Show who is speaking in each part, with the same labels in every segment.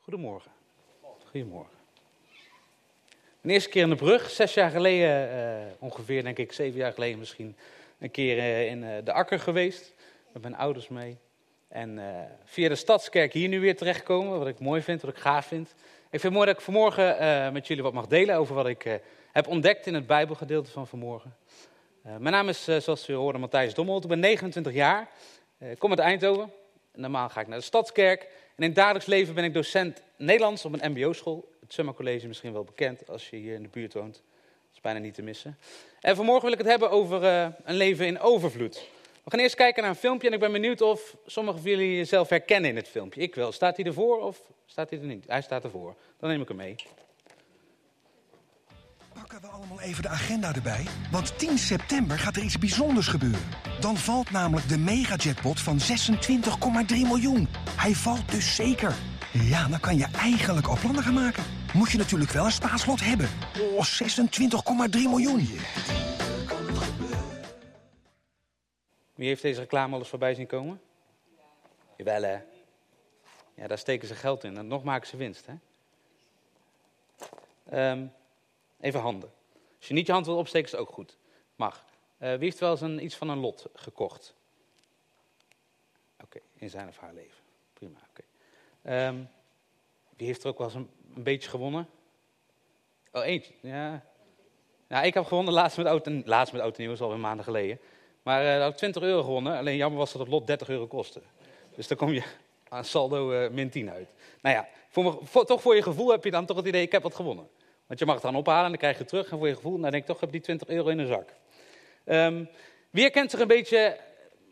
Speaker 1: Goedemorgen. Goedemorgen. Mijn eerste keer in de brug, zes jaar geleden, uh, ongeveer denk ik, zeven jaar geleden misschien, een keer uh, in uh, de Akker geweest. Met mijn ouders mee. En via de Stadskerk hier nu weer terechtkomen, wat ik mooi vind, wat ik gaaf vind. Ik vind het mooi dat ik vanmorgen met jullie wat mag delen over wat ik heb ontdekt in het Bijbelgedeelte van vanmorgen. mijn naam is, zoals u hoorde, Matthijs Dommelt. Ik ben 29 jaar. ik kom uit Eindhoven. Normaal ga ik naar de Stadskerk. En in het dagelijks leven ben ik docent Nederlands op een mbo-school. Het Summer College misschien wel bekend als je hier in de buurt woont. Dat is bijna niet te missen. En vanmorgen wil ik het hebben over uh, een leven in overvloed. We gaan eerst kijken naar een filmpje en ik ben benieuwd of sommigen van jullie jezelf herkennen in het filmpje. Ik wel. Staat hij ervoor of staat hij er niet? Hij staat ervoor. Dan neem ik hem mee.
Speaker 2: Pakken we allemaal even de agenda erbij? Want 10 september gaat er iets bijzonders gebeuren. Dan valt namelijk de megajackpot van 26,3 miljoen. Hij valt dus zeker. Ja, dan kan je eigenlijk al plannen gaan maken. Moet je natuurlijk wel een spaarslot hebben. Oh, 26,3 miljoen.
Speaker 1: Wie heeft deze reclame al eens voorbij zien komen? Jawel hè. Ja, daar steken ze geld in en nog maken ze winst hè. Um, even handen. Als je niet je hand wil opsteken is het ook goed. Mag. Uh, wie heeft wel eens een, iets van een lot gekocht? Oké, in zijn of haar leven. Prima, oké. Um, wie heeft er ook wel eens een, beetje gewonnen? Oh, eentje. Ja. ja, ik heb gewonnen laatst met en, laatst met en nieuw, is alweer maanden geleden. Maar uh, had ik 20 euro gewonnen. Alleen jammer was dat het lot 30 euro kostte. Dus dan kom je aan saldo uh, min 10 uit. Nou ja, voor voor, toch voor je gevoel heb je dan toch het idee, ik heb wat gewonnen. Want je mag het dan ophalen en dan krijg je het terug. En voor je gevoel, dan denk ik toch, heb die 20 euro in de zak. Um, wie herkent zich een beetje,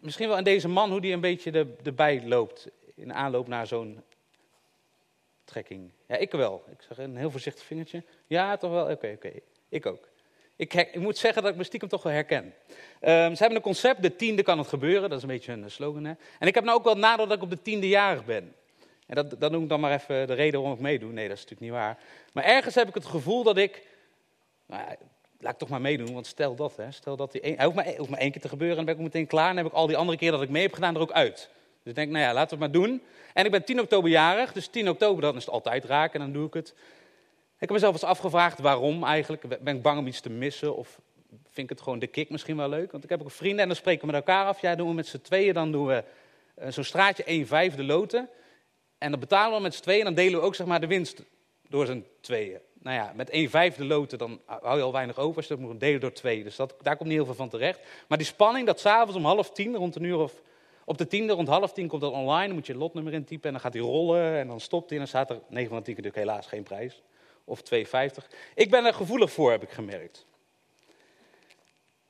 Speaker 1: misschien wel aan deze man, hoe die een beetje de, erbij loopt. In aanloop naar zo'n trekking. Ja, ik wel. Ik zeg een heel voorzichtig vingertje. Ja, toch wel? Oké, oké. Ik ook. Ik, ik, moet zeggen dat ik me stiekem toch wel herken. Um, ze hebben een concept, de tiende kan het gebeuren. Dat is een beetje een slogan. Hè? En ik heb nou ook wel nadeel dat ik op de tiende jarig ben. En dat, dat noem ik dan maar even de reden waarom ik meedoe. Nee, dat is natuurlijk niet waar. Maar ergens heb ik het gevoel dat ik... Nou, laat ik toch maar meedoen, want stel dat. Hè, stel dat die een, hoeft maar, één keer te gebeuren en dan ben ik meteen klaar. En dan heb ik al die andere keer dat ik mee heb gedaan er ook uit. Dus ik denk, nou ja, laten we het maar doen. En ik ben 10 oktober jarig, dus 10 oktober dan is het altijd raken en dan doe ik het. Ik heb mezelf eens afgevraagd waarom eigenlijk. Ben ik bang om iets te missen of vind ik het gewoon de kick misschien wel leuk? Want ik heb ook vrienden en dan spreken we met elkaar af. Ja, doen we met z'n tweeën, dan doen we uh, zo'n straatje 1 vijfde loten. En dan betalen we met z'n tweeën en dan delen we ook zeg maar, de winst door z'n tweeën. Nou ja, met 1 vijfde loten dan hou je al weinig over je dat moet delen door twee. Dus dat, daar komt niet heel veel van terecht. Maar die spanning dat s'avonds om half tien, rond een uur of op de tiende, rond half tien komt dat online. Dan moet je het lotnummer intypen en dan gaat hij rollen en dan stopt hij. En dan staat er 9 van de 10 natuurlijk helaas geen prijs. Of 2,50. Ik ben er gevoelig voor, heb ik gemerkt.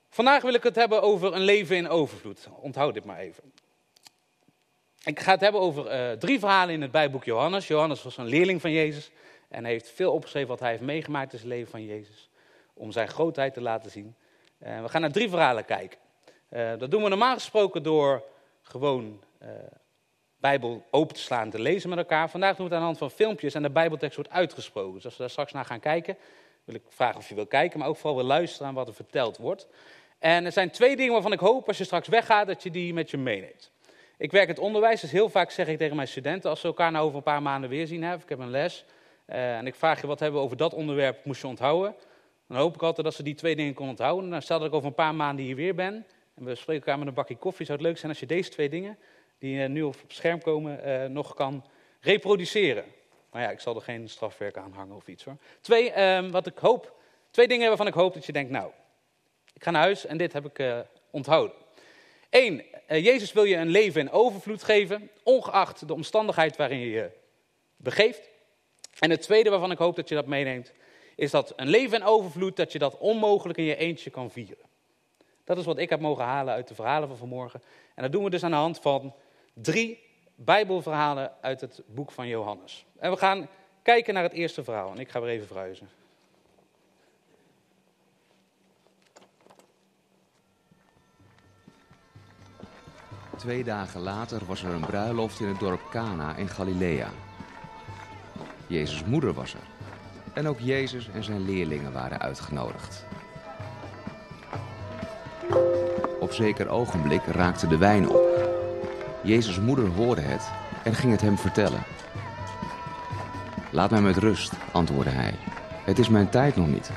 Speaker 1: Vandaag wil ik het hebben over een leven in overvloed. Onthoud dit maar even. Ik ga het hebben over uh, drie verhalen in het Bijbelboek Johannes. Johannes was een leerling van Jezus en heeft veel opgeschreven wat hij heeft meegemaakt in zijn leven van Jezus. Om zijn grootheid te laten zien. Uh, we gaan naar drie verhalen kijken. Uh, dat doen we normaal gesproken door gewoon Bijbel open te slaan en te lezen met elkaar. Vandaag doen we het aan de hand van filmpjes en de Bijbeltekst wordt uitgesproken. Dus als we daar straks naar gaan kijken, wil ik vragen of je wil kijken, maar ook vooral wil luisteren aan wat er verteld wordt. En er zijn twee dingen waarvan ik hoop als je straks weggaat dat je die met je meeneemt. Ik werk het onderwijs, dus heel vaak zeg ik tegen mijn studenten, als ze elkaar nou over een paar maanden weer zien, hebben, ik heb een les, uh, en ik vraag je wat hebben we over dat onderwerp, moest je onthouden. Dan hoop ik altijd dat ze die twee dingen kunnen onthouden. En dan stel dat ik over een paar maanden hier weer ben, en we spreken elkaar met een bakje koffie, zou het leuk zijn als je deze twee dingen, die uh, nu op het scherm komen, uh, nog kan reproduceren. Maar ja, ik zal er geen strafwerk aan hangen of iets hoor. Twee, ehm, wat ik hoop, twee dingen waarvan ik hoop dat je denkt, nou, ik ga naar huis en dit heb ik onthouden. Eén, eh, Jezus wil je een leven in overvloed geven, ongeacht de omstandigheid waarin je je begeeft. En het tweede waarvan ik hoop dat je dat meeneemt, is dat een leven in overvloed, dat je dat onmogelijk in je eentje kan vieren. Dat is wat ik heb mogen halen uit de verhalen van vanmorgen. En dat doen we dus aan de hand van drie Bijbelverhalen uit het boek van Johannes. En we gaan kijken naar het eerste verhaal. En ik ga weer even verhuizen.
Speaker 3: Twee dagen later was er een bruiloft in het dorp Cana in Galilea. Jezus' moeder was er. En ook Jezus en zijn leerlingen waren uitgenodigd. Op zeker ogenblik raakte de wijn op. Jezus' moeder hoorde het en ging het hem vertellen. Laat mij met rust, antwoordde hij. Het is mijn tijd nog niet.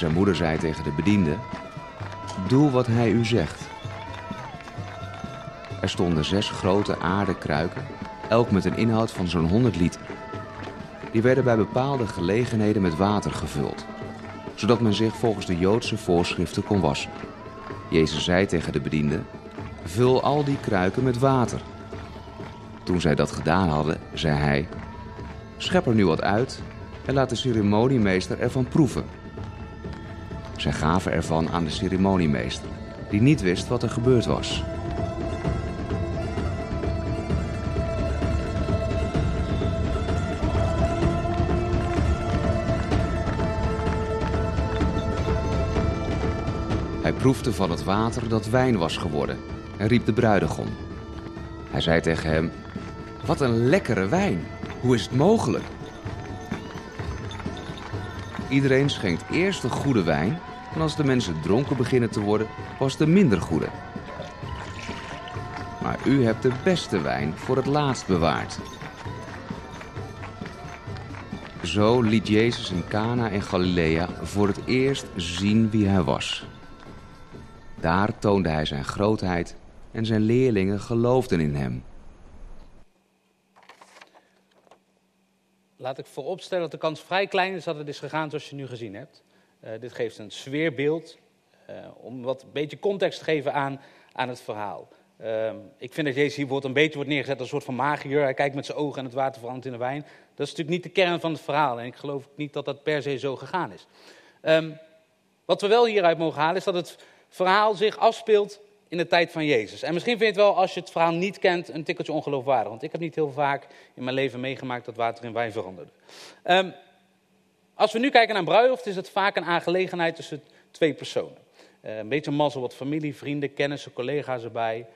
Speaker 3: Zijn moeder zei tegen de bediende: Doe wat hij u zegt. Er stonden zes grote aarden kruiken, elk met een inhoud van zo'n 100 liter. Die werden bij bepaalde gelegenheden met water gevuld, zodat men zich volgens de Joodse voorschriften kon wassen. Jezus zei tegen de bediende: Vul al die kruiken met water. Toen zij dat gedaan hadden, zei hij: Schep er nu wat uit en laat de ceremoniemeester ervan proeven. Zij gaven ervan aan de ceremoniemeester, die niet wist wat er gebeurd was. Hij proefde van het water dat wijn was geworden en riep de bruidegom. Hij zei tegen hem: Wat een lekkere wijn! Hoe is het mogelijk? Iedereen schenkt eerst de goede wijn en als de mensen dronken beginnen te worden, was de minder goede. Maar u hebt de beste wijn voor het laatst bewaard. Zo liet Jezus in Cana in Galilea voor het eerst zien wie hij was. Daar toonde hij zijn grootheid en zijn leerlingen geloofden in hem.
Speaker 1: Laat ik vooropstellen dat de kans vrij klein is dat het is gegaan zoals je nu gezien hebt. Uh, dit geeft een sfeerbeeld uh, om wat een beetje context te geven aan, aan het verhaal. Uh, ik vind dat Jezus hier wordt een beetje wordt neergezet als een soort van magier. Hij kijkt met zijn ogen en het water verandert in de wijn. Dat is natuurlijk niet de kern van het verhaal en ik geloof niet dat dat per se zo gegaan is. Um, wat we wel hieruit mogen halen is dat het verhaal zich afspeelt in de tijd van Jezus. En misschien vind je het wel, als je het verhaal niet kent, een tikkeltje ongeloofwaardig. Want ik heb niet heel vaak in mijn leven meegemaakt dat water in wijn veranderde. Um, als we nu kijken naar bruiloft, is het vaak een aangelegenheid tussen twee personen. Uh, een beetje mazzel, wat familie, vrienden, kennissen, collega's erbij.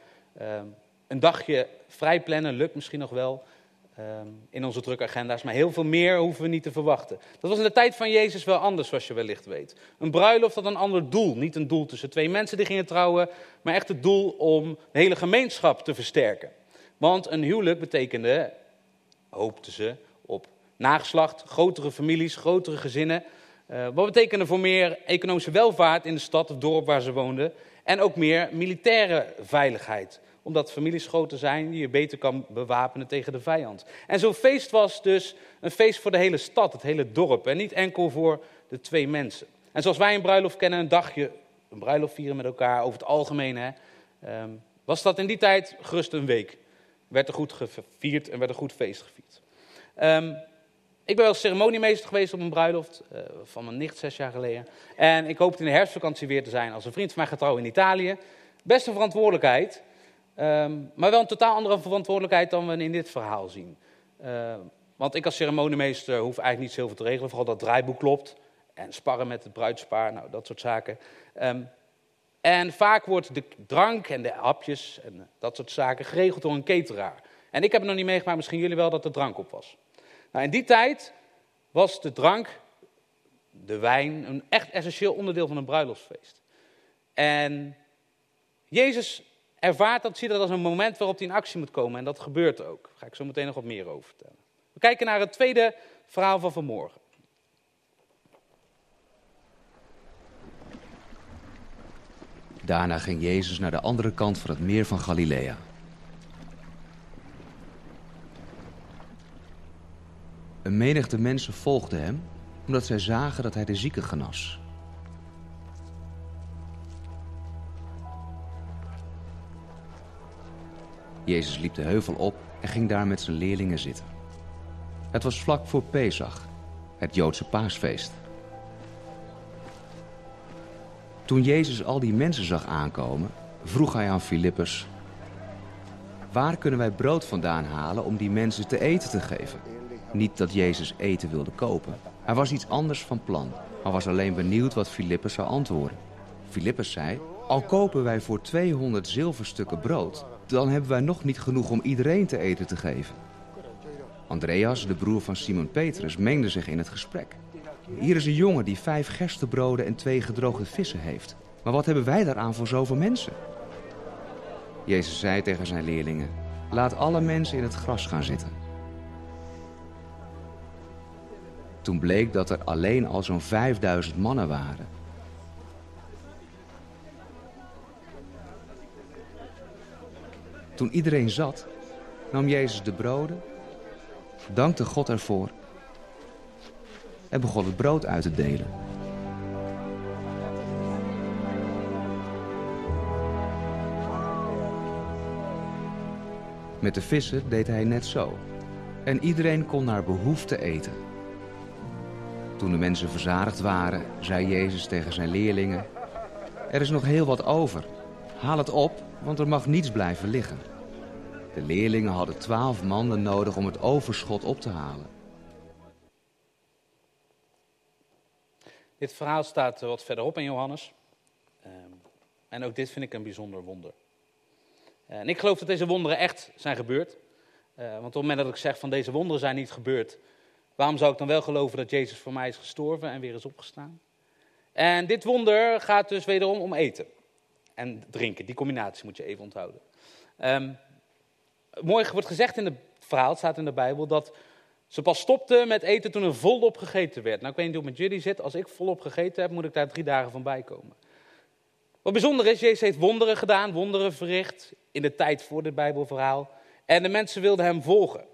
Speaker 1: Uh, een dagje vrij plannen lukt misschien nog wel uh, in onze drukke agenda's, maar heel veel meer hoeven we niet te verwachten. Dat was in de tijd van Jezus wel anders, zoals je wellicht weet. Een bruiloft had een ander doel. Niet een doel tussen twee mensen die gingen trouwen, maar echt het doel om de hele gemeenschap te versterken. Want een huwelijk betekende, hoopten ze, op nageslacht, grotere families, grotere gezinnen. Uh, wat betekende voor meer economische welvaart in de stad of dorp waar ze woonden. En ook meer militaire veiligheid. Omdat families groter zijn die je beter kan bewapenen tegen de vijand. En zo'n feest was dus een feest voor de hele stad, het hele dorp. En niet enkel voor de twee mensen. En zoals wij een bruiloft kennen, een dagje, een bruiloft vieren met elkaar over het algemeen. Hè, um, was dat in die tijd gerust een week. Werd er goed gevierd en werd er goed feest gevierd. Um, ik ben wel ceremoniemeester geweest op een bruiloft uh, van mijn nicht zes jaar geleden. En ik hoop in de herfstvakantie weer te zijn als een vriend van mij gaat trouwen in Italië. Beste verantwoordelijkheid, um, maar wel een totaal andere verantwoordelijkheid dan we in dit verhaal zien. Uh, want ik als ceremoniemeester hoef eigenlijk niet zoveel te regelen, vooral dat draaiboek klopt. En sparren met het bruidspaar, nou dat soort zaken. Um, en vaak wordt de drank en de hapjes en dat soort zaken geregeld door een cateraar. En ik heb het nog niet meegemaakt, misschien jullie wel, dat de drank op was. Nou, in die tijd was de drank, de wijn, een echt essentieel onderdeel van een bruiloftsfeest. En Jezus ervaart dat, ziet dat als een moment waarop hij in actie moet komen. En dat gebeurt ook. Daar ga ik zo meteen nog wat meer over vertellen. We kijken naar het tweede verhaal van vanmorgen.
Speaker 3: Daarna ging Jezus naar de andere kant van het meer van Galilea. Een menigte mensen volgden hem omdat zij zagen dat hij de zieken genas. Jezus liep de heuvel op en ging daar met zijn leerlingen zitten. Het was vlak voor Pesach, het Joodse paasfeest. Toen Jezus al die mensen zag aankomen, vroeg hij aan Filippus: Waar kunnen wij brood vandaan halen om die mensen te eten te geven? Niet dat Jezus eten wilde kopen. Hij was iets anders van plan, maar was alleen benieuwd wat Filippus zou antwoorden. Filippus zei, al kopen wij voor 200 zilverstukken brood, dan hebben wij nog niet genoeg om iedereen te eten te geven. Andreas, de broer van Simon Petrus, mengde zich in het gesprek. Hier is een jongen die vijf gerstebroden en twee gedroogde vissen heeft. Maar wat hebben wij daaraan voor zoveel mensen? Jezus zei tegen zijn leerlingen: Laat alle mensen in het gras gaan zitten. Toen bleek dat er alleen al zo'n 5000 mannen waren. Toen iedereen zat, nam Jezus de broden, dankte God ervoor en begon het brood uit te delen. Met de vissen deed hij net zo. En iedereen kon naar behoefte eten. Toen de mensen verzadigd waren, zei Jezus tegen zijn leerlingen: Er is nog heel wat over. Haal het op, want er mag niets blijven liggen. De leerlingen hadden twaalf mannen nodig om het overschot op te halen.
Speaker 1: Dit verhaal staat wat verderop in Johannes. Ehm, en ook dit vind ik een bijzonder wonder. En ik geloof dat deze wonderen echt zijn gebeurd. Uh, want op het moment dat ik zeg van deze wonderen zijn niet gebeurd, waarom zou ik dan wel geloven dat Jezus voor mij is gestorven en weer is opgestaan? En dit wonder gaat dus wederom om eten en drinken. Die combinatie moet je even onthouden. Um, mooi wordt gezegd in het verhaal, staat in de Bijbel, dat ze pas stopte met eten toen er volop gegeten werd. Nou, ik weet niet hoe het met jullie zit. Als ik volop gegeten heb, moet ik daar drie dagen van bij komen. Wat bijzonder is, Jezus heeft wonderen gedaan, wonderen verricht in de tijd voor dit Bijbelverhaal. En de mensen wilden hem volgen.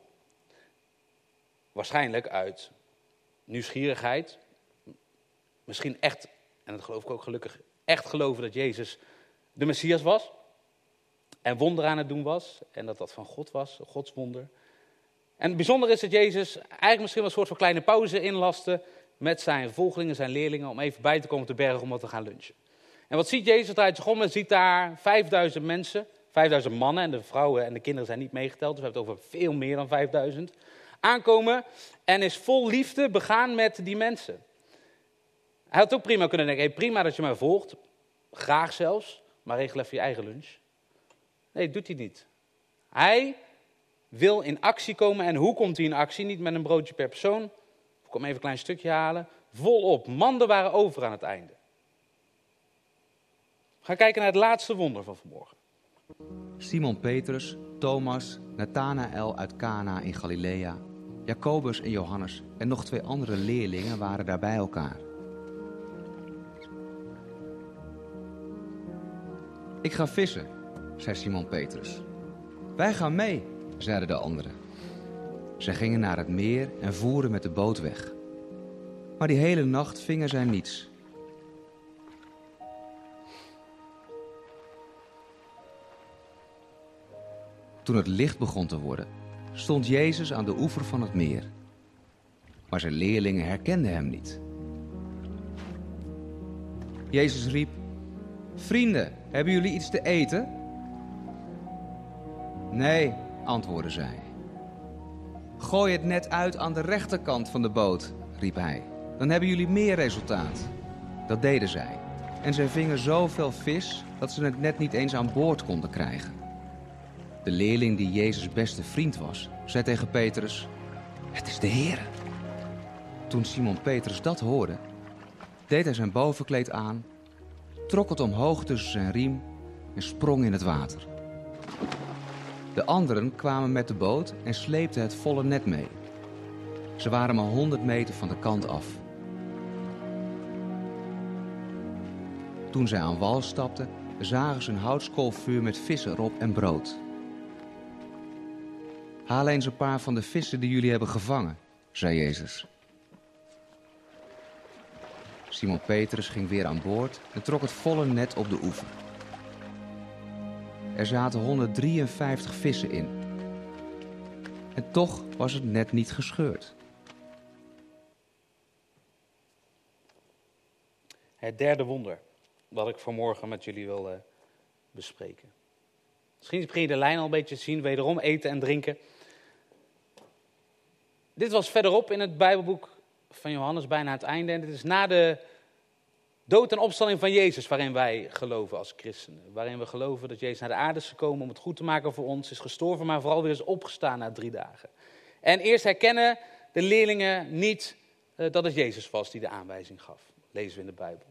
Speaker 1: Waarschijnlijk uit nieuwsgierigheid. Misschien echt, en dat geloof ik ook gelukkig, echt geloven dat Jezus de Messias was. En wonder aan het doen was. En dat dat van God was, een godswonder. En het is dat Jezus eigenlijk misschien wel een soort van kleine pauze inlaste met zijn volgelingen, zijn leerlingen, om even bij te komen te bergen om wat te gaan lunchen. En wat ziet Jezus? Draait zich om en ziet daar 5000 mensen, 5000 mannen en de vrouwen en de kinderen zijn niet meegeteld, dus we hebben het over veel meer dan 5000, aankomen en is vol liefde begaan met die mensen. Hij had ook prima kunnen denken, prima dat je mij volgt, graag zelfs, maar regel even je eigen lunch. Nee, doet hij niet. Hij wil in actie komen en hoe komt hij in actie? Niet met een broodje per persoon, ik kom even een klein stukje halen, volop. Manden waren over aan het einde. We gaan kijken naar het laatste wonder van vanmorgen.
Speaker 3: Simon Petrus, Thomas, Nathanael uit Cana in Galilea, Jacobus en Johannes en nog twee andere leerlingen waren daar bij elkaar. Ik ga vissen, zei Simon Petrus. Wij gaan mee, zeiden de anderen. Zij gingen naar het meer en voeren met de boot weg. Maar die hele nacht vingen zij niets. Toen het licht begon te worden, stond Jezus aan de oever van het meer. Maar zijn leerlingen herkenden hem niet. Jezus riep: Vrienden, hebben jullie iets te eten? Nee, antwoordden zij. Gooi het net uit aan de rechterkant van de boot, riep hij. Dan hebben jullie meer resultaat. Dat deden zij. En zij vingen zoveel vis dat ze het net niet eens aan boord konden krijgen. De leerling die Jezus' beste vriend was, zei tegen Petrus: Het is de Heer. Toen Simon Petrus dat hoorde, deed hij zijn bovenkleed aan, trok het omhoog tussen zijn riem en sprong in het water. De anderen kwamen met de boot en sleepten het volle net mee. Ze waren maar honderd meter van de kant af. Toen zij aan wal stapten, zagen ze een houtskoolvuur met vissen erop en brood. Haal eens een paar van de vissen die jullie hebben gevangen, zei Jezus. Simon Petrus ging weer aan boord en trok het volle net op de oever. Er zaten 153 vissen in. En toch was het net niet gescheurd.
Speaker 1: Het derde wonder wat ik vanmorgen met jullie wil bespreken. Misschien begin je de lijn al een beetje te zien, wederom eten en drinken. Dit was verderop in het Bijbelboek van Johannes, bijna het einde. En dit is na de dood en opstanding van Jezus, waarin wij geloven als christenen. Waarin we geloven dat Jezus naar de aarde is gekomen om het goed te maken voor ons, is gestorven, maar vooral weer is opgestaan na drie dagen. En eerst herkennen de leerlingen niet uh, dat het Jezus was die de aanwijzing gaf. Lezen we in de Bijbel.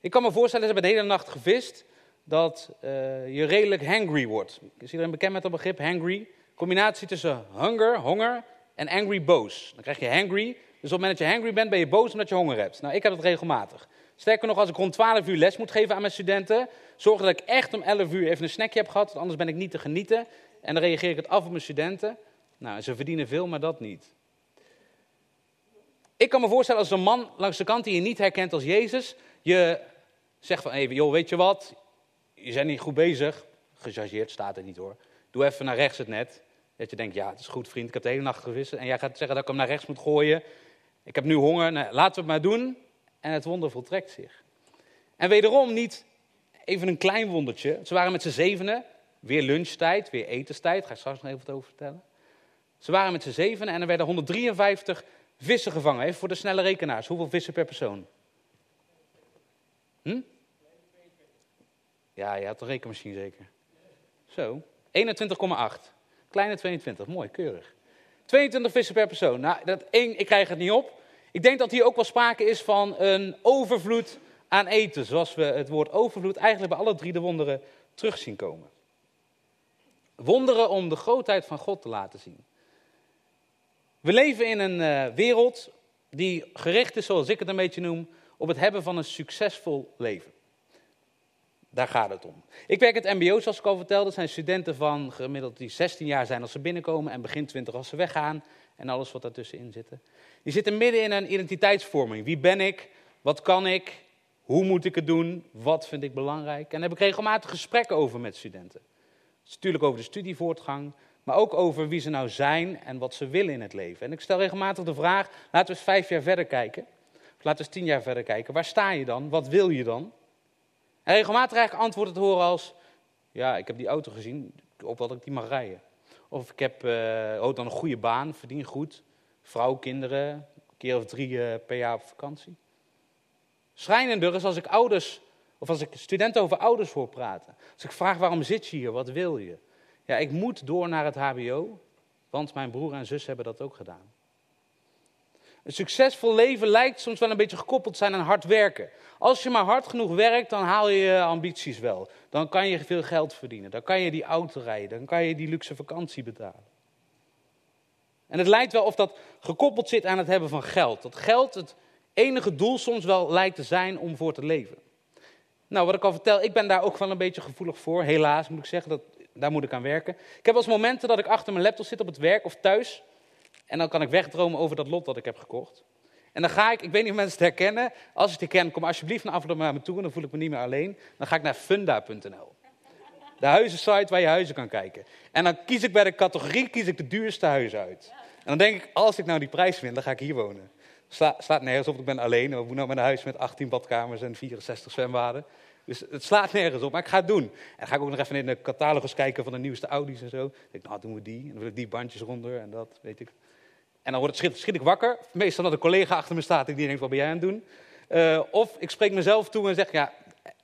Speaker 1: Ik kan me voorstellen, ze hebben de hele nacht gevist. dat eh, je redelijk hangry wordt. Is iedereen bekend met dat begrip, hangry? Combinatie tussen hunger, honger, en angry, boos. Dan krijg je hangry. Dus op het moment dat je hangry bent, ben je boos omdat je honger hebt. Nou, ik heb dat regelmatig. Sterker nog, als ik rond 12 uur les moet geven aan mijn studenten, zorg dat ik echt om 11 uur even een snackje heb gehad, want anders ben ik niet te genieten. En dan reageer ik het af op mijn studenten. Nou, ze verdienen veel, maar dat niet. Ik kan me voorstellen als een man langs de kant die je niet herkent als Jezus, je zegt van, hey, joh, weet je wat, je bent niet goed bezig. Gechargeerd staat er niet hoor. Doe even naar rechts het net. Dat je denkt, ja, het is goed vriend, ik heb de hele nacht gewissen. En jij gaat zeggen dat ik hem naar rechts moet gooien. Ik heb nu honger, nou, laten we het maar doen. En het wonder voltrekt zich. En wederom niet even een klein wondertje. Ze waren met z'n zevenen, weer lunchtijd, weer etenstijd. Ga ik straks nog even wat over vertellen. Ze waren met z'n zevenen en er werden 153 vissen gevangen. Even voor de snelle rekenaars. Hoeveel vissen per persoon? Hm? Ja, je had de rekenmachine zeker. Zo, 21,8. Kleine 22, mooi, keurig. 22 vissen per persoon. Nou, dat één, ik krijg het niet op. Ik denk dat hier ook wel sprake is van een overvloed aan eten. Zoals we het woord overvloed eigenlijk bij alle drie de wonderen terug zien komen. Wonderen om de grootheid van God te laten zien. We leven in een uh, wereld die gericht is, zoals ik het een beetje noem, op het hebben van een succesvol leven. Daar gaat het om. Ik werk het MBO, zoals ik al vertelde. Dat zijn studenten van gemiddeld die 16 jaar zijn als ze binnenkomen en begin 20 als ze weggaan. En alles wat daartussenin zit. Die zitten midden in een identiteitsvorming. Wie ben ik? Wat kan ik? Hoe moet ik het doen? Wat vind ik belangrijk? En daar heb ik regelmatig gesprekken over met studenten. is natuurlijk over de studievoortgang, maar ook over wie ze nou zijn en wat ze willen in het leven. En ik stel regelmatig de vraag: laten we eens vijf jaar verder kijken. Laten we eens tien jaar verder kijken. Waar sta je dan? Wat wil je dan? En regelmatig krijg antwoorden te horen als, ja, ik heb die auto gezien, op wat ik die mag rijden. Of ik heb uh, dan een goede baan, verdien goed, vrouw, kinderen, een keer of drie uh, per jaar op vakantie. Schrijnender is als ik ouders, of als ik studenten over ouders voor praten. Als ik vraag waarom zit je hier, wat wil je? Ja, ik moet door naar het hbo, want mijn broer en zus hebben dat ook gedaan. Een succesvol leven lijkt soms wel een beetje gekoppeld zijn aan hard werken. Als je maar hard genoeg werkt, dan haal je je ambities wel. Dan kan je veel geld verdienen. Dan kan je die auto rijden. Dan kan je die luxe vakantie betalen. En het lijkt wel of dat gekoppeld zit aan het hebben van geld. Dat geld het enige doel soms wel lijkt te zijn om voor te leven. Nou, wat ik al vertel, ik ben daar ook wel een beetje gevoelig voor. Helaas moet ik zeggen, dat, daar moet ik aan werken. Ik heb eens momenten dat ik achter mijn laptop zit op het werk of thuis. En dan kan ik wegdromen over dat lot dat ik heb gekocht. En dan ga ik, ik weet niet of mensen het herkennen. Als je het herkent, kom alsjeblieft naar afloop naar me toe. En dan voel ik me niet meer alleen. Dan ga ik naar funda.nl. De huizensite waar je huizen kan kijken. En dan kies ik bij de categorie kies ik de duurste huizen uit. En dan denk ik, als ik nou die prijs vind, dan ga ik hier wonen. Sla, slaat nergens op, ik ben alleen. Ik woon nou met een huis met 18 badkamers en 64 zwembaden. Dus het slaat nergens op, maar ik ga het doen. En dan ga ik ook nog even in de catalogus kijken van de nieuwste Audi's en zo. Dan denk ik, nou doen we die. En dan wil ik die bandjes ronder en dat, weet ik. En dan word ik, schiet, ik wakker. Meestal dat een collega achter me staat en die denkt, wat ben jij aan het doen? Uh, of ik spreek mezelf toe en zeg, ja,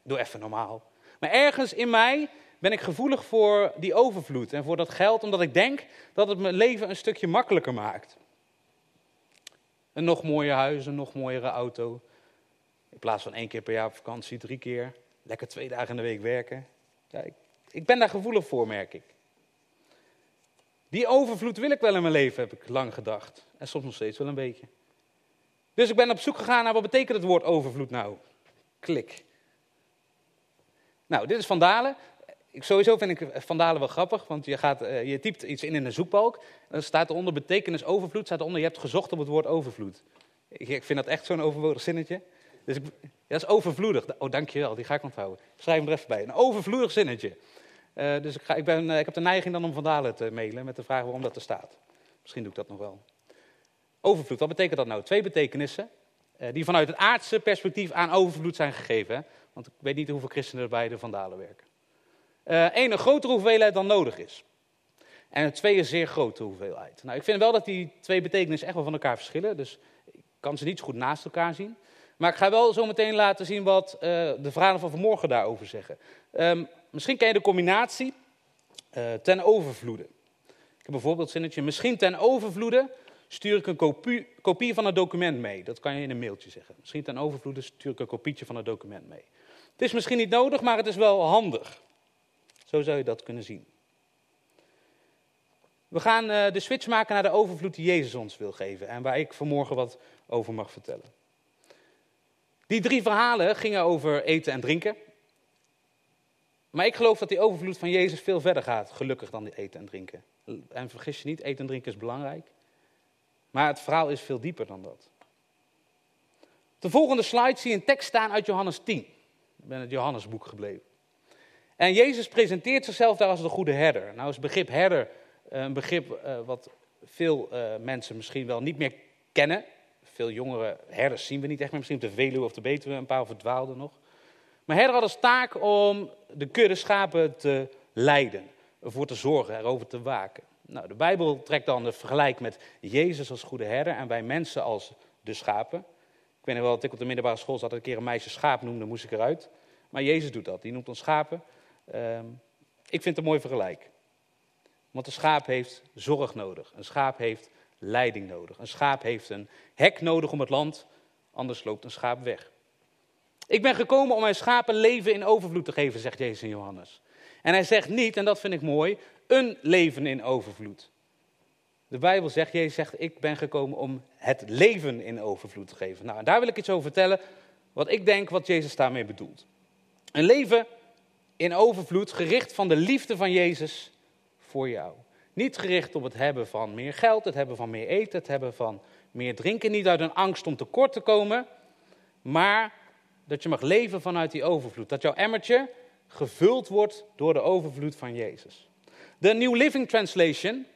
Speaker 1: doe even normaal. Maar ergens in mij ben ik gevoelig voor die overvloed en voor dat geld, omdat ik denk dat het mijn leven een stukje makkelijker maakt. Een nog mooier huis, een nog mooiere auto. In plaats van één keer per jaar op vakantie, drie keer. Lekker twee dagen in de week werken. Ik, ik ben daar gevoelig voor, merk ik. Die overvloed wil ik wel in mijn leven, heb ik lang gedacht. En soms nog steeds wel een beetje. Dus ik ben op zoek gegaan naar wat betekent het woord overvloed nou? Klik. Nou, dit is Vandalen. Ik, sowieso vind ik Vandalen wel grappig, want je, gaat, uh, je typt iets in in een zoekbalk. Dan staat eronder betekenis overvloed, staat eronder je hebt gezocht op het woord overvloed. Ik, ik vind dat echt zo'n overbodig zinnetje. Dus ik, dat is overvloedig. Oh, dankjewel, die ga ik onthouden. Schrijf hem er even bij. Een overvloedig zinnetje. Uh, dus ik, ga, ik, ben, uh, ik heb de neiging dan om Vandalen te mailen met de vraag waarom dat er staat. Misschien doe ik dat nog wel. Overvloed, wat betekent dat nou? Twee betekenissen uh, die vanuit het aardse perspectief aan overvloed zijn gegeven. Want ik weet niet hoeveel christenen er bij de Vandalen werken. Eén, een grotere hoeveelheid dan nodig is. En twee, een zeer grote hoeveelheid. Nou, ik vind wel dat die twee betekenissen echt wel van elkaar verschillen. Dus ik kan ze niet zo goed naast elkaar zien. Maar ik ga wel zo meteen laten zien wat uh, de verhalen van vanmorgen daarover zeggen. Um, misschien ken je de combinatie uh, ten overvloede. Ik heb bijvoorbeeld zinnetje, misschien ten overvloede stuur ik een kopie, van het document mee. Dat kan je in een mailtje zeggen. Misschien ten overvloede stuur ik een kopietje van het document mee. Het is misschien niet nodig, maar het is wel handig. Zo zou je dat kunnen zien. We gaan eh, de switch maken naar de overvloed die Jezus ons wil geven en waar ik vanmorgen wat over mag vertellen. Die drie verhalen gingen over eten en drinken. Maar ik geloof dat die overvloed van Jezus veel verder gaat, gelukkig, dan die eten en drinken. En vergis je niet, eten en drinken is belangrijk. Maar het verhaal is veel dieper dan dat. De volgende slide zie je een tekst staan uit Johannes 10. Ik ben het Johannesboek gebleven. En Jezus presenteert zichzelf daar als de goede herder. Nou is het begrip herder eh, een begrip uh, wat veel uh, mensen misschien wel niet meer kennen. Veel jongere herders zien we niet echt meer. Misschien op de Veluwe of de Betuwe, een paar verdwaalden nog. Maar herder had als taak om de kudde schapen te leiden. Ervoor te zorgen, erover te waken. Nou, de Bijbel trekt dan de vergelijk met Jezus als goede herder en wij mensen als de schapen. Ik weet nog wel dat ik op de middelbare school zat, dat een keer een meisje schaap noemde, moest ik eruit. Maar Jezus doet dat, die noemt ons schapen. Uh, ik vind het een mooi vergelijk. Want een schaap heeft zorg nodig. Een schaap heeft leiding nodig. Een schaap heeft een hek nodig om het land, anders loopt een schaap weg. Ik ben gekomen om mijn schapen leven in overvloed te geven, zegt Jezus in Johannes. En hij zegt niet, en dat vind ik mooi, een leven in overvloed. De Bijbel zegt, Jezus zegt, ik ben gekomen om het leven in overvloed te geven. Nou, daar wil ik iets over vertellen, wat ik denk wat Jezus daarmee bedoelt. Een leven in overvloed, gericht van de liefde van Jezus voor jou. Niet gericht op het hebben van meer geld, het hebben van meer eten, het hebben van meer drinken. Niet uit een angst om tekort te komen, maar dat je mag leven vanuit die overvloed. Dat jouw emmertje gevuld wordt door de overvloed van Jezus. De New Living Translation,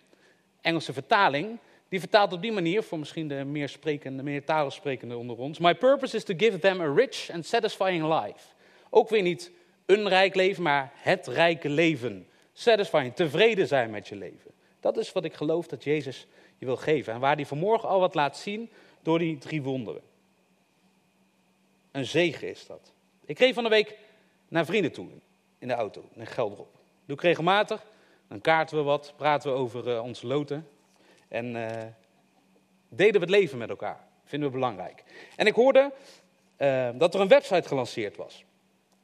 Speaker 1: Engelse vertaling, die vertaalt op die manier, voor misschien de meer, sprekende, meer talensprekende onder ons. My purpose is to give them a rich and satisfying life. Ook weer niet een rijk leven, maar het rijke leven. Satisfying, tevreden zijn met je leven. Dat is wat ik geloof dat Jezus je wil geven. En waar hij vanmorgen al wat laat zien door die drie wonderen. Een zegen is dat. Ik reed van de week naar vrienden toe in de auto, in Gelderop. Doe ik regelmatig. Dan kaarten we wat, praten we over uh, onze loten. En uh, deden we het leven met elkaar. Vinden we belangrijk. En ik hoorde uh, dat er een website gelanceerd was.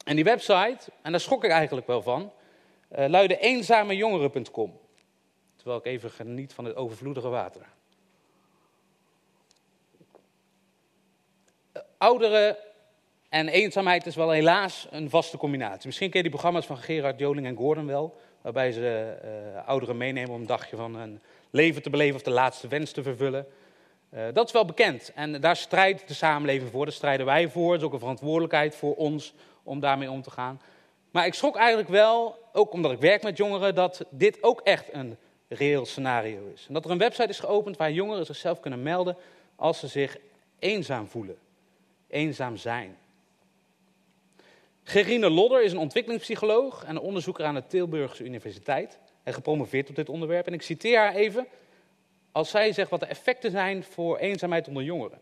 Speaker 1: En die website, en daar schrok ik eigenlijk wel van, luidde eenzamejongeren.com. Terwijl ik even geniet van het overvloedige water. Ouderen en eenzaamheid is wel helaas een vaste combinatie. Misschien ken je die programma's van Gerard Joling en Gordon wel. Waarbij ze uh, ouderen meenemen om een dagje van een leven te beleven of de laatste wens te vervullen. Uh, dat is wel bekend. En daar strijdt de samenleving voor. Daar strijden wij voor. Het is ook een verantwoordelijkheid voor ons om daarmee om te gaan. Maar ik schrok eigenlijk wel, ook omdat ik werk met jongeren, dat dit ook echt een reëel scenario is. En dat er een website is geopend waar jongeren zichzelf kunnen melden als ze zich eenzaam voelen. Eenzaam zijn. Gerine Lodder is een ontwikkelingspsycholoog en een onderzoeker aan de Tilburgse Universiteit. En gepromoveerd op dit onderwerp. En ik citeer haar even als zij zegt wat de effecten zijn voor eenzaamheid onder jongeren.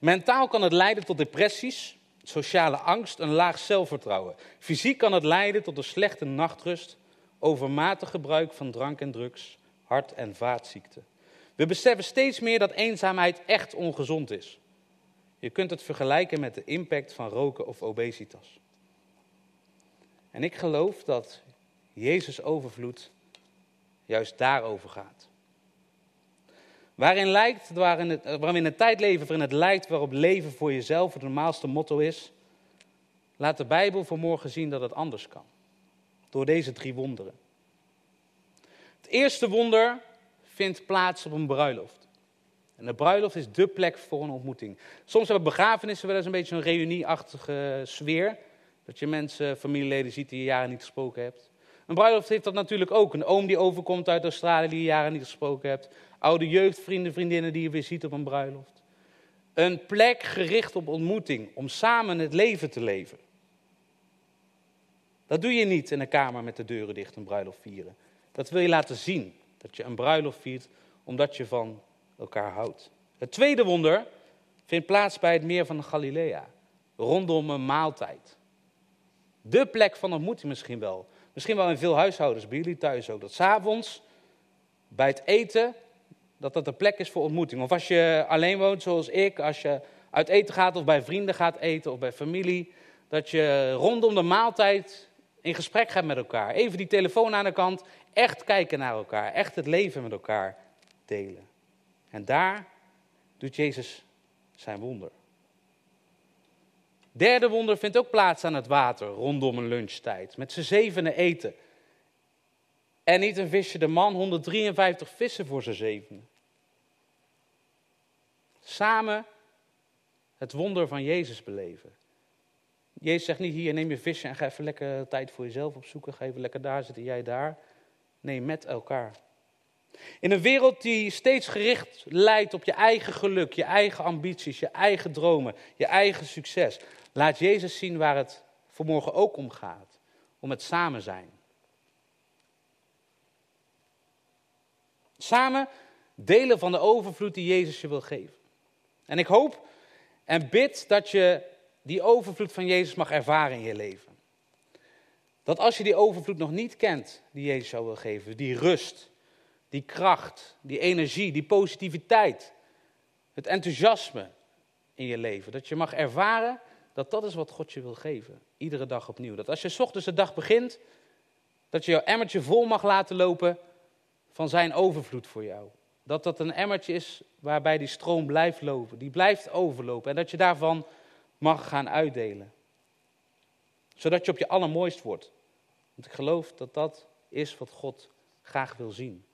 Speaker 1: Mentaal kan het leiden tot depressies, sociale angst, een laag zelfvertrouwen. Fysiek kan het leiden tot een slechte nachtrust, overmatig gebruik van drank en drugs, hart- en vaatziekten. We beseffen steeds meer dat eenzaamheid echt ongezond is. Je kunt het vergelijken met de impact van roken of obesitas. En ik geloof dat Jezus overvloed juist daarover gaat. Waarin, lijkt, waarin, het, waarin tijd leven waarin het lijkt waarop leven voor jezelf het normaalste motto is, laat de Bijbel vanmorgen zien dat het anders kan. Door deze drie wonderen. Het eerste wonder vindt plaats op een bruiloft. En de bruiloft is dé plek voor een ontmoeting. Soms hebben begrafenissen wel eens een beetje een reunieachtige sfeer. Dat je mensen, familieleden ziet die je jaren niet gesproken hebt. Een bruiloft heeft dat natuurlijk ook. Een oom die overkomt uit Australië die je jaren niet gesproken hebt. Oude jeugdvrienden, vriendinnen die je weer ziet op een bruiloft. Een plek gericht op ontmoeting, om samen het leven te leven. Dat doe je niet in een kamer met de deuren dicht een bruiloft vieren. Dat wil je laten zien, dat je een bruiloft viert omdat je van elkaar houdt. Het tweede wonder vindt plaats bij het meer van Galilea, rondom een maaltijd. De plek van ontmoeting misschien wel. Misschien wel in veel huishoudens, bij jullie thuis ook. Dat s'avonds bij het eten, dat dat een plek is voor ontmoeting. Of als je alleen woont zoals ik, als je uit eten gaat of bij vrienden gaat eten of bij familie. dat je rondom de maaltijd in gesprek gaat met elkaar. Even die telefoon aan de kant, echt kijken naar elkaar, echt het leven met elkaar delen. En daar doet Jezus zijn wonder. Derde wonder vindt ook plaats aan het water rondom een lunchtijd. Met z'n zevenen eten. En niet een visje de man, 153 vissen voor z'n zevenen. Samen het wonder van Jezus beleven. Jezus zegt niet hier, neem je visje en ga even lekker tijd voor jezelf opzoeken. Ga even lekker daar zitten, jij daar. Nee, met elkaar. In een wereld die steeds gericht leidt op je eigen geluk, je eigen ambities, je eigen dromen, je eigen succes, laat Jezus zien waar het vanmorgen ook om gaat. Om het samen zijn. Samen delen van de overvloed die Jezus je wil geven. En ik hoop en bid dat je die overvloed van Jezus mag ervaren in je leven. Dat als je die overvloed nog niet kent, die Jezus jou wil geven, die rust, die kracht, die energie, die positiviteit, het enthousiasme in je leven, dat je mag ervaren dat dat is wat God je wil geven, iedere dag opnieuw. Dat als je ochtends de dag begint, dat je jouw emmertje vol mag laten lopen van zijn overvloed voor jou. Dat dat een emmertje is waarbij die stroom blijft lopen, die blijft overlopen. En dat je daarvan mag gaan uitdelen. Zodat je op je allermooist wordt. Want ik geloof dat dat is wat God graag wil zien.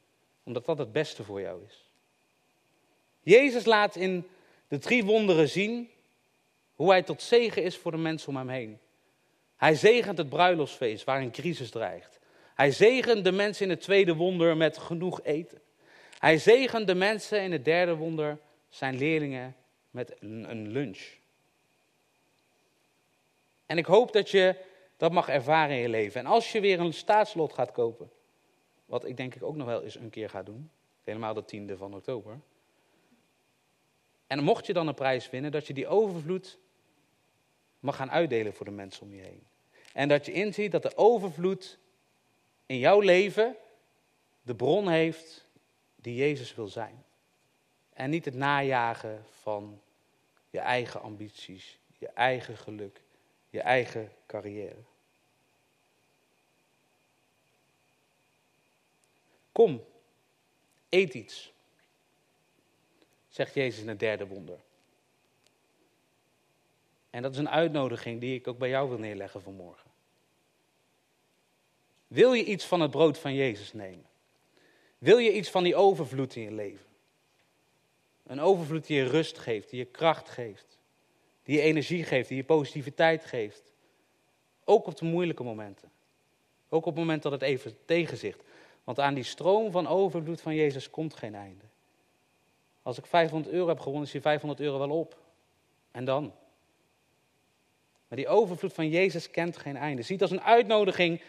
Speaker 1: Omdat dat het beste voor jou is. Jezus laat in de drie wonderen zien hoe hij tot zegen is voor de mensen om hem heen. Hij zegent het bruiloftsfeest waar een crisis dreigt. Hij zegent de mensen in het tweede wonder met genoeg eten. Hij zegent de mensen in het derde wonder, zijn leerlingen, met een lunch. En ik hoop dat je dat mag ervaren in je leven. En als je weer een staatslot gaat kopen, wat ik denk ik ook nog wel eens een keer ga doen, helemaal de tiende van oktober. En mocht je dan een prijs winnen, dat je die overvloed mag gaan uitdelen voor de mensen om je heen. En dat je inziet dat de overvloed in jouw leven de bron heeft die Jezus wil zijn. En niet het najagen van je eigen ambities, je eigen geluk, je eigen carrière. Kom, eet iets, zegt Jezus in het derde wonder. En dat is een uitnodiging die ik ook bij jou wil neerleggen vanmorgen. Wil je iets van het brood van Jezus nemen? Wil je iets van die overvloed in je leven? Een overvloed die je rust geeft, die je kracht geeft, die je energie geeft, die je positiviteit geeft. Ook op de moeilijke momenten. Ook op het moment dat het even tegenzicht. Want aan die stroom van overvloed van Jezus komt geen einde. Als ik 500 euro heb gewonnen, is die 500 euro wel op. En dan? Maar die overvloed van Jezus kent geen einde. Ziet als een uitnodiging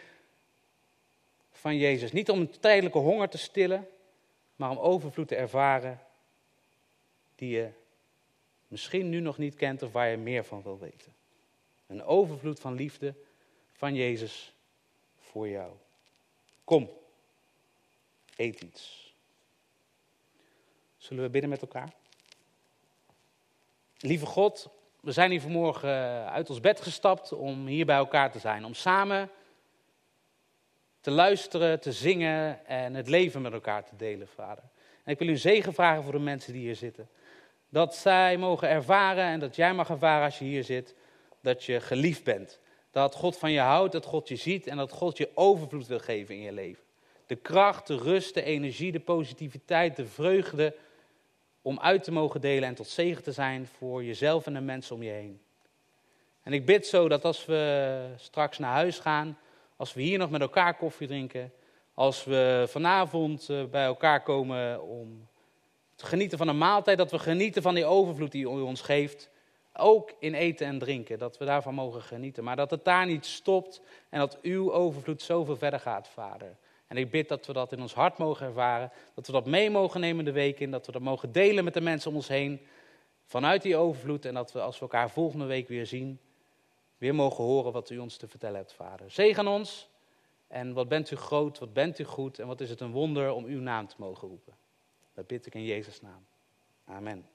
Speaker 1: van Jezus. Niet om een tijdelijke honger te stillen, maar om overvloed te ervaren die je misschien nu nog niet kent of waar je meer van wil weten. Een overvloed van liefde van Jezus voor jou. Kom, eet iets. Zullen we bidden met elkaar? Lieve God, we zijn hier vanmorgen uit ons bed gestapt om hier bij elkaar te zijn. Om samen te luisteren, te zingen en het leven met elkaar te delen, vader. En ik wil u zegen vragen voor de mensen die hier zitten. Dat zij mogen ervaren en dat jij mag ervaren als je hier zit, dat je geliefd bent. Dat God van je houdt, dat God je ziet en dat God je overvloed wil geven in je leven. De kracht, de rust, de energie, de positiviteit, de vreugde om uit te mogen delen en tot zegen te zijn voor jezelf en de mensen om je heen. En ik bid zo dat als we straks naar huis gaan, als we hier nog met elkaar koffie drinken, als we vanavond eh, bij elkaar komen om te genieten van een maaltijd, dat we genieten van die overvloed die u ons geeft, ook in eten en drinken, dat we daarvan mogen genieten. Maar dat het daar niet stopt en dat uw overvloed zoveel verder gaat, Vader. En ik bid dat we dat in ons hart mogen ervaren, dat we dat mee mogen nemen de week in, dat we dat mogen delen met de mensen om ons heen, vanuit die overvloed. En dat we als we elkaar volgende week weer zien, weer mogen horen wat u ons te vertellen hebt, Vader. Zegen ons en wat bent u groot, wat bent u goed en wat is het een wonder om uw naam te mogen roepen. Dat bid ik in Jezus' naam. Amen.